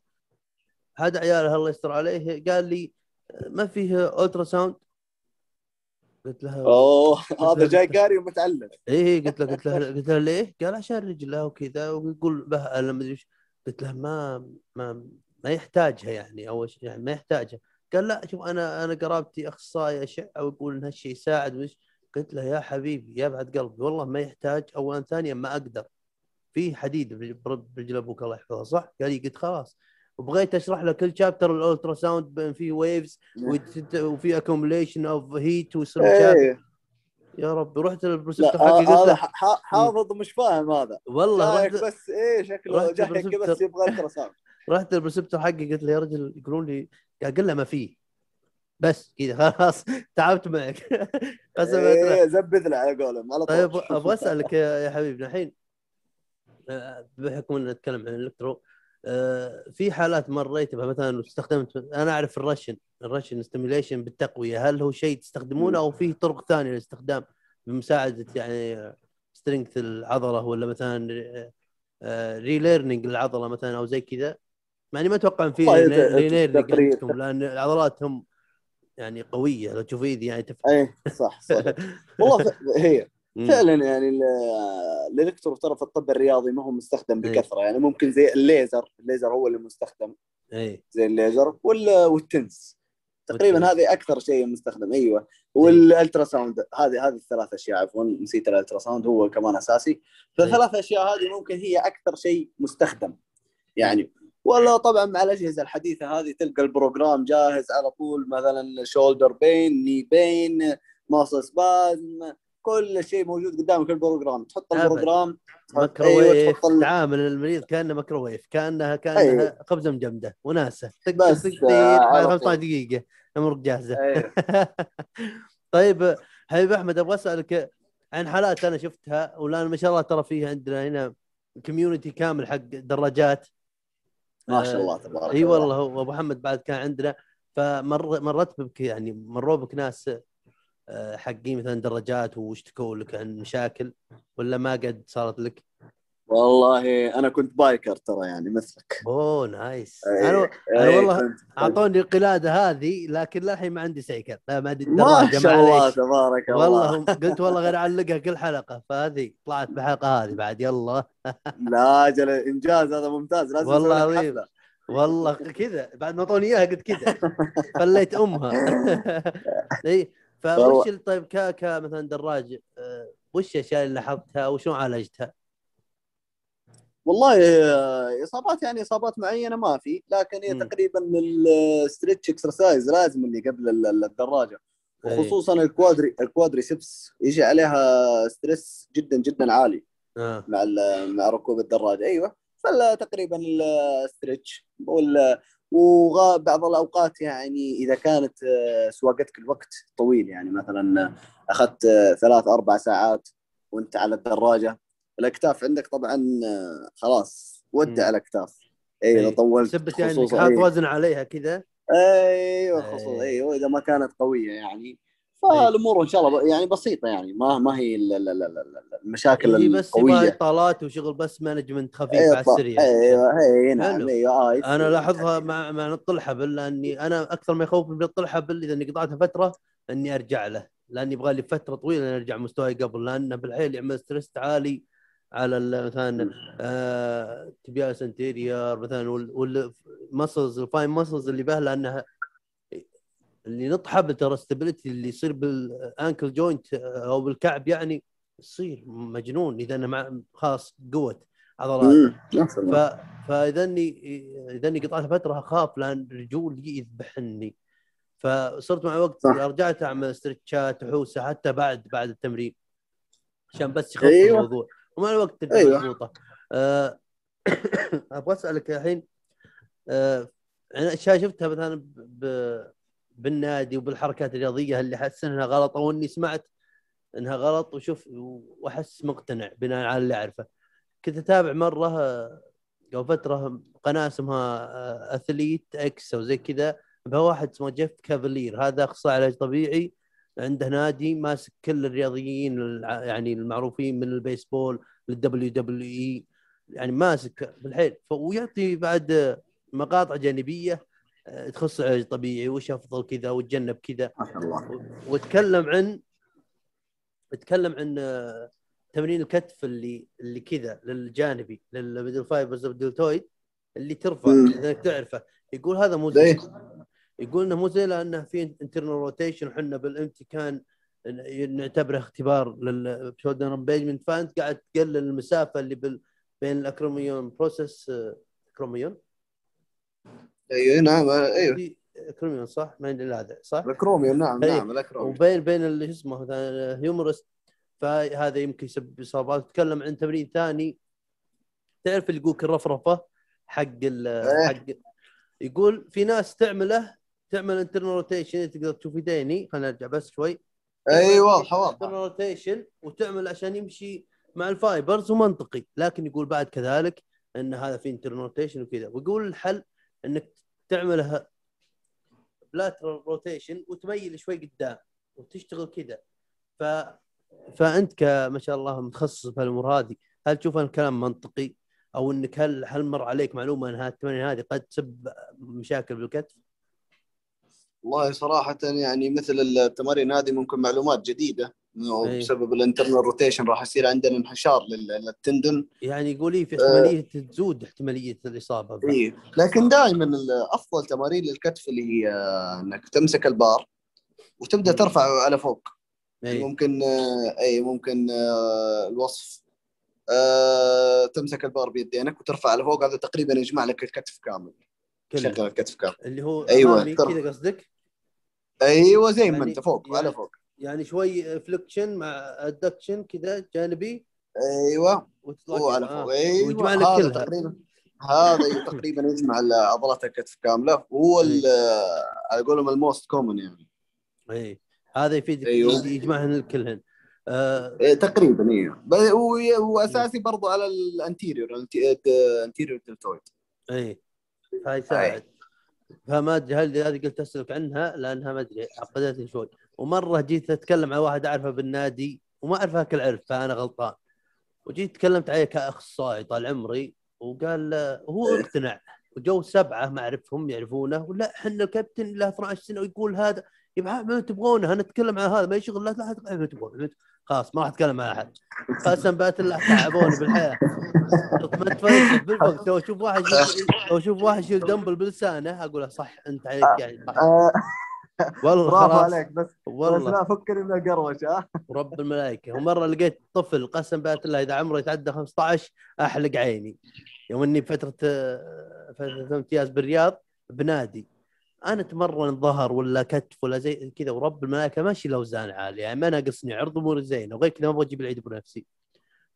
هذا عياله الله يستر عليه قال لي ما فيه الترا ساوند قلت له أوه هذا جاي قاري ومتعلم. إيه قلت له قلت له (laughs) قلت له ليه؟ قال عشان رجله وكذا ويقول به ألم مدري إيش. قلت له ما ما ما يحتاجها يعني اول شيء يعني ما يحتاجها. قال لا شوف أنا أنا قرابتي أخصائي أشعة ويقول إن هالشيء يساعد وإيش. قلت له يا حبيبي يا بعد قلبي والله ما يحتاج. اولا ثانيا ما أقدر. في حديد برج- برجل أبوك الله يحفظه صح؟ قال لي قلت خلاص. وبغيت أشرح له كل شابتر الالترا ساوند بين فيه ويفز وفي accumulation of heat ويصير إيه. يا رب رحت آه، حقي قلت له حافظ مش فاهم هذا. والله رحت بس إيه شكله بال receptor. بس يبغى ultrasound (laughs) رحت لل preceptor حقي قلت له يا رجل يقولون لي قال له ما فيه. بس كذا (laughs) خلاص تعبت معك. (laughs) قسما بالله إيه زبد له على قولهم على طول. طيب أبغى أسألك يا حبيبنا الحين آه، بحكم إن نتكلم عن الإلكترو في حالات مريت بها. مثلا استخدمت أنا أعرف الرشن Russian stimulation بالتقوية. هل هو شيء تستخدمونه أو في طرق ثانية للاستخدام بمساعدة يعني strength العضلة ولا مثلا relearning للعضله مثلا أو زي كذا؟ يعني ما أتوقع إن في والله relearning تقريبا. عندكم لأن العضلات هم يعني قوية. لو تشوف إيدي يعني تفهم. إيه صح صح. والله. (laughs) هي فعلا يعني ال- الإلكترو ترى في الطب الرياضي ما هو مستخدم إيه. بكثرة يعني ممكن زي الليزر الليزر هو اللي مستخدم. اي زي الليزر وال... وال TENS. تقريبا. هذه أكثر شيء مستخدم أيوه. وال ultrasound هذه هذه الثلاث أشياء عفوا نسيت ال ultrasound هو كمان أساسي. فالثلاث أشياء هذه ممكن هي أكثر شيء مستخدم يعني. ولا طبعا مع الأجهزة الحديثة هذه تلقى ال program جاهز على طول مثلا shoulder pain knee pain muscle spasm كل شيء موجود قدامك ال program تحط. ال program تحط- أيوة، ميكروويف تحط تعامل المريض كأنه ميكروويف كأنها كأنها أيوة. خبزه مجمدة وناسة طق بس، طق آه، طق بعد على 15 طول. دقيقة امورك جاهزة أيوة. (laughs) طيب حبيب أحمد أبغى أسألك عن حالات أنا شفتها والان ما شاء الله ترى فيها عندنا هنا community كامل حق دراجات ما شاء الله تبارك إي الله والله وأبو محمد بعد كان عندنا فمر مرت بك يعني مروا بك ناس آه، حقين مثلا دراجات واشتكوا لك عن مشاكل ولا ما قد صارت لك؟ والله أنا كنت biker ترى يعني مثلك. أوه nice. إيه، أنا إيه، والله كنت- أعطوني القلادة هذه لكن للحين ما عندي سيكل لا ما عندي ما شاء الله تبارك والله الله هم- قلت والله غير أعلقها كل حلقة فهذه طلعت بحلقة هذه بعد يلا. (laughs) لا أجل إنجاز هذا ممتاز. لازم والله عظيم. والله كذا. بعد ما أعطوني إياها قلت كذا. (laughs) خليت أمها. (laughs) إي. فوش ال- طيب ك ك مثلا دراج آه، وش الأشياء اللي لاحظتها وشلون عالجتها؟ والله آه، إصابات يعني إصابات معينة ما في لكن هي. تقريبا ال stretch exercise لازم اللي قبل ال- ال- الدراجة. وخصوصا ال quadri ال quadriceps يجي عليها stress جدا جدا عالي آه مع مع ركوب الدراجة أيوه فتقريبا الستريتش وال وبعض الأوقات يعني إذا كانت آه، سواقتك الوقت طويل يعني مثلا أخذت آه، ثلاث أربع ساعات وأنت على الدراجة الأكتاف عندك طبعا آه، خلاص ودع. الأكتاف اي إذا إيه. طولت سبت يعني إنك حاط أي. وزن عليها كذا أيوه إيه. خصوصا إيوه إذا ما كانت قوية يعني فالامور إن شاء الله يعني بسيطة يعني ما ما هي ال- ال- ال- ال- المشاكل هي بس يبغى اطالات وشغل بس management خفيف أيوه على السريع أيوه اي نعم حلو. أيوه أنا لاحظها مع مع نط الحبل لأني أنا أكثر ما يخوفني من نط الحبل إذا إني قطعتها فترة إني أرجع له لاني يبغى لي فترة طويلة إني أرجع مستواي قبل لأنه بالحيل يعمل stress عالي على مثلا آه tibialis anterior مثلا وال muscles ال fine muscles اللي به لأنها اللي نط حبل ترى stability اللي يصير بال ankle joint أو بالكعب يعني يصير مجنون إذا أنا مع خلاص قوة عضلات نفس ف... فإذا إني إذا إني قطعت فترة أخاف لأن رجولي يذبحني فصرت مع الوقت. رجعت أعمل stretch ات وحوسه حتى بعد بعد التمرين عشان بس يخف أيوة. الموضوع ومع الوقت تبدأ أيوة. مضبوطه أه... (coughs) أبغى أسألك الحين أه... أنا اشياء شفتها مثلا ب... بالنادي وبالحركات الرياضية اللي أحس إنها غلط أو إني سمعت إنها غلط وشوف وأحس مقتنع بناء على اللي أعرفه. كنت أتابع مرة آه، قبل فترة قناة اسمها آه، Athlean-X أو زي كذا بها واحد اسمه جيف كافالير هذا أخصائي علاج طبيعي عنده نادي ماسك كل الرياضيين يعني المعروفين من البيسبول لل WWE يعني ماسك بالحيل. ويعطي بعد آه، مقاطع جانبية آه، تخص العلاج الطبيعي وش أفضل كذا وتجنب كذا. ما شاء الله. وتكلم عن تكلم عن آه، تمرين الكتف اللي اللي كذا للجانبي لل middle fibers of deltoid اللي ترفع. إذا تعرفه. يقول هذا مو زي زي يقول إنه مو زي لأنه في internal rotation وحنا بال empty can نعتبره اختبار لل shoulder impingement فأنت قاعد تقلل المسافة اللي بال بين ال acromion process acromion أيوه نعم أيوه acromion صح؟ ما ادري هذا صح؟ ال acromion نعم أي. نعم ال acromion وبين بين اللي شو اسمه مثلا humerus فهذا يمكن يسبب إصابات تكلم عن تمرين ثاني تعرف اللي يقولك الرفرفه حق إيه. حق يقول في ناس تعمله تعمل internal rotation تقدر تشوف يديني خلينا نرجع بس شوي اي واضحه internal واضحه rotation وتعمل عشان يمشي مع ال fibers ومنطقي لكن يقول بعد كذلك إن هذا في internal rotation وكذا ويقول الحل إنك تعملها lateral rotation وتميل شوي قدام وتشتغل كذا ف فأنت كما شاء الله متخصص في الأمور هذه هل تشوف أن الكلام منطقي أو إنك هل هل مر عليك معلومة أن التمارين هذه قد تسبب مشاكل بالكتف؟ والله صراحة يعني مثل التمارين هذه ممكن معلومات جديدة إنه أي. بسبب ال internal rotation راح يصير عندنا انحشار لل- لل tendon يعني يقول في احتمالية تزود احتمالية الإصابة. اي لكن دائما أفضل تمارين للكتف اللي هي إنك تمسك البار وتبدأ ترفعه على فوق أي. ممكن آه، اي ممكن آه، الوصف آه، تمسك البار بيدينك وترفع على فوق هذا تقريبا يجمع لك الكتف كامل. شغل الكتف كامل اللي هو ترى. كذا قصدك؟ أيوه زي ما يعني- أنت فوق يعني- على فوق يعني شوي flexion مع abduction كذا جانبي. أيوه. وتطلع هو على كذا. فوق. آه. أيوه. ويجمع لك هذا. تقريبا هذا تقريبا يجمع عضلات الكتف كاملة. وهو ال- على قولهم ال most common يعني. اي هذا يفيدك أيوة. يجمعهن الكلهن آه. إيه، تقريبا أيوه وي- واساسي برضو على ال anterior ال anterior deltoid أي. فيساعد فما أدري هل هذه قلت أسألك عنها؟ لأنها ما أدري عقدتني شوي. ومرة جيت أتكلم مع واحد أعرفه بالنادي وما اعرف هاك العرف فأنا غلطان. وجيت تكلمت عليه كأخصائي طال عمري وقال آه، هو اقتنع. وجو سبعة ما أعرفهم يعرفونه ولا إحنا الكابتن له 12 سنة ويقول هذا. يبقى ما تبغونه أنا أتكلم عن هذا ما يشغل لا لا لا ما تبغون خلاص ما راح أتكلم مع أحد. قسم بأت الله تعبوني بالحياة. ما تفلسف بالوقت. لو أشوف واحد لو أشوف واحد يشيل دمبل بلسانه أقول له صح أنت عليك يعني. صح. والله برافو خلاص. عليك بس. بس والله لا فكرني من القروش ها؟ (laughs) ورب الملائكة. ومرة لقيت طفل قسم بأت الله إذا عمره يتعدى 15 أحلق عيني. يوم إني بفترة آه، فترة امتياز بالرياض بنادي. أنا أتمرن ظهر ولا كتف ولا زي كذا ورب الملائكة ماشي الاوزان عاليه يعني ما ناقصني عرض اموري زينة. وغير كذا ما أبغى أجيب العيد بنفسي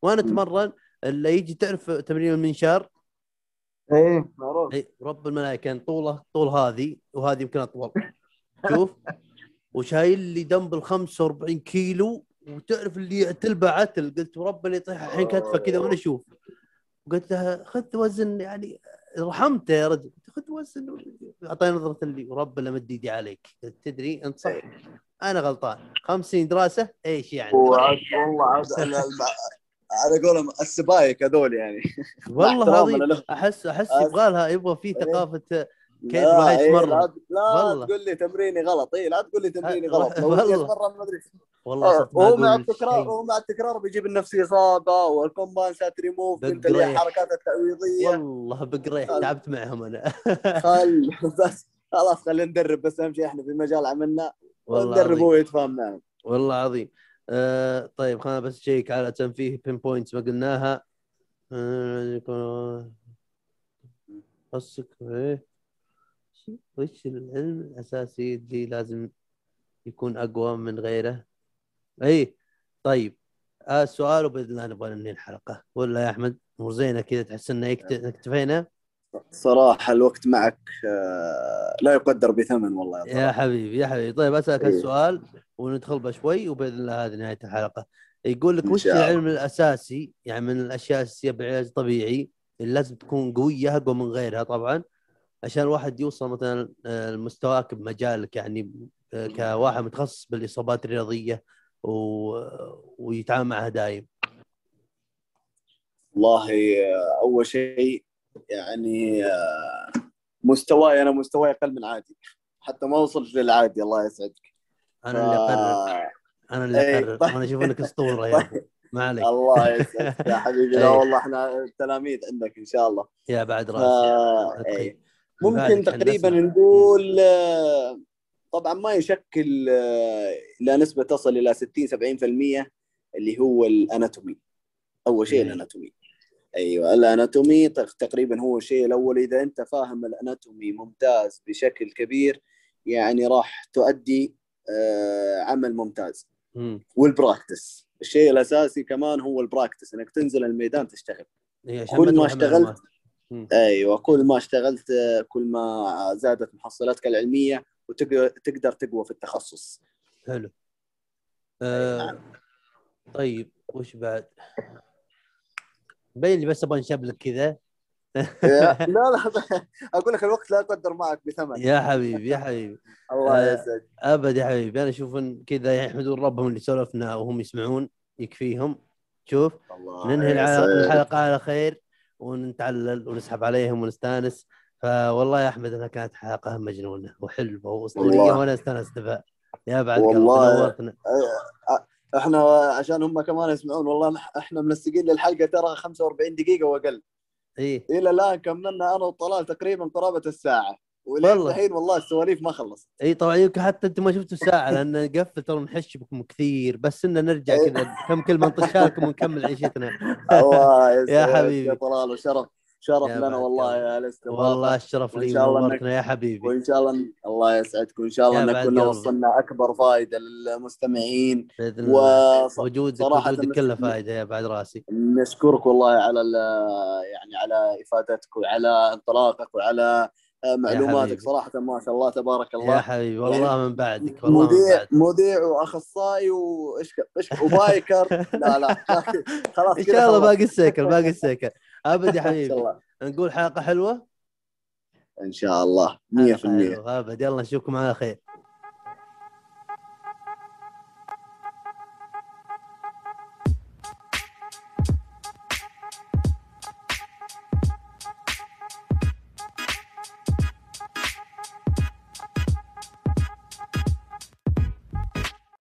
وأنا أتمرن اللي يجي تعرف تمرين المنشار؟ إيه معروف. اي رب الملائكة طوله طول هذه وهذه يمكن أطول. (laughs) شوف وشايل لي دمبل 45 كيلو وتعرف اللي يعتل عتل قلت ورب اللي يطيح الحين كتفه كذا وأنا أشوف. قلت له خذ وزن يعني رحمته يا رجل. خذ وزن أعطاني نظرة اللي ورب اللي مد ايدي عليك. قلت تدري أنت صح أنا غلطان. خمس سنين دراسة إيش يعني؟ والله عاد على قولهم السبايك هذول يعني. والله. (laughs) أحس أحس يبغى لها يبغى في إيه. ثقافة كيف لا، الواحد إيه، يتمرن؟ لا, لا والله. تقول لي تمريني غلط. اي لا تقول لي تمريني أه، غلط (laughs) والله. أتمرن ما أدري. والله ما وهو أقول مع التكرار. وهو مع التكرار بيجيب النفس إصابة والكومبانسات ريموف انت اللي. الحركات التعويضية. والله بقريح. تعبت معهم أنا. (laughs) خل بس خلاص خلينا ندرب. بس أهم شيء إحنا في مجال عملنا والله وندرب هو يتفاهم معنا. والله عظيم آه طيب خلينا بس نشيك على تنفيه بين بوينتس ما قلناها. قصك إيه وش العلم الأساسي اللي لازم يكون أقوى من غيره؟ اي طيب. آه سؤال وبإذن الله نبغى ننهي الحلقة. ولا يا أحمد؟ مو زينة كذا تحس إنه اكتفينا؟ صراحة الوقت معك آه، لا يقدر بثمن والله يا يا. حبيبي يا حبيبي. طيب أسألك إيه. السؤال وندخل بشوي وبإذن الله هذه نهاية الحلقة. يقول لك وش. العلم الأساسي؟ يعني من الأشياء الاساسيه بالعلاج الطبيعي اللي لازم تكون قوية أقوى من غيرها طبعا. عشان الواحد يوصل مثلا آه، لمستواك بمجالك يعني آه، كواحد متخصص بالإصابات الرياضية و... ويتعامل معها دايم. والله آه، أول شيء يعني مستواي أنا مستواي أقل من عادي. حتى ما وصلت للعادي الله يسعدك. أنا اللي أقرر. أنا اللي إيه، أقرر. طيب. وأنا أشوف إنك أسطورة يا أبو. (laughs) ما عليك. الله (laughs) يسعدك يا حبيبي. لا إيه. والله إحنا تلاميذ عندك إن شاء الله. يا بعد راسي ممكن تقريبا. نقول آه، طبعا ما يشكل آه، إلى نسبة تصل إلى 60 70% اللي هو ال anatomy أول شيء. ال anatomy أيوه ال anatomy تق- تقريبا هو الشيء الأول إذا أنت فاهم ال anatomy ممتاز بشكل كبير يعني راح تؤدي آه، عمل ممتاز مم. وال practice الشيء الأساسي كمان هو ال practice إنك تنزل الميدان تشتغل إيه، كل ما اشتغلت. أيوه كل ما اشتغلت كل ما زادت محصلاتك العلمية وتقدر تقوى في التخصص. حلو. آه طيب وش بعد؟ بين لي بس أبغى نشبلك كذا. (laughs) لا لا (laughs) أقول لك الوقت لا يقدر معك بثمن. يا حبيبي يا حبيبي. (laughs) الله آه، يسعدك ابد يا حبيبي أنا أشوف إن كذا يحمدون ربهم اللي سولفنا وهم يسمعون يكفيهم. شوف ننهي. الحلقة على خير. ونتعلل ونسحب عليهم ونستانس. فوالله يا أحمد انها كانت حلقة مجنونة. وحلوة وأسطورية. وأنا أستانست بها. يا بعد والله. نورتنا إحنا عشان هم كمان يسمعون والله إحنا منسقين للحلقة ترى 45 دقيقة وأقل. إيه. إلى الآن كملنا أنا وطلال تقريبا قرابة الساعة. ولين والله. الحين والله السواليف ما خلص إي طبعا يمكن حتى أنتم ما شفتوا الساعة لأن قفل ترى نحش بكم كثير بس انه نرجع. كذا كم كلمة نطشها لكم ونكمل عيشتنا الله (laughs) يا حبيبي. يا طلال وشرف شرف لنا والله. يا الاستضافه والله الشرف لي ونورتنا يا حبيبي وإن شاء الله الله يسعدك وان شاء الله ان كنا. وصلنا أكبر فائده للمستمعين بإذن الله وجودك وجودك كله فائده يا بعد راسي نشكرك والله على يعني على إفادتك وعلى انطلاقك وعلى معلوماتك حبيبي. صراحة ما شاء الله تبارك يا الله. حبيبي والله من بعدك والله مذيع مذيع وأخصائي وايش إيش وبايكر. (laughs) لا لا خلاص إن شاء الله. باقي السيكل (laughs) باقي السيكل ابد يا (laughs) حبيبي. نقول حلقة حلوة؟ إن شاء الله. 100% حلقة حلوة. ابد يلا نشوفكم على خير.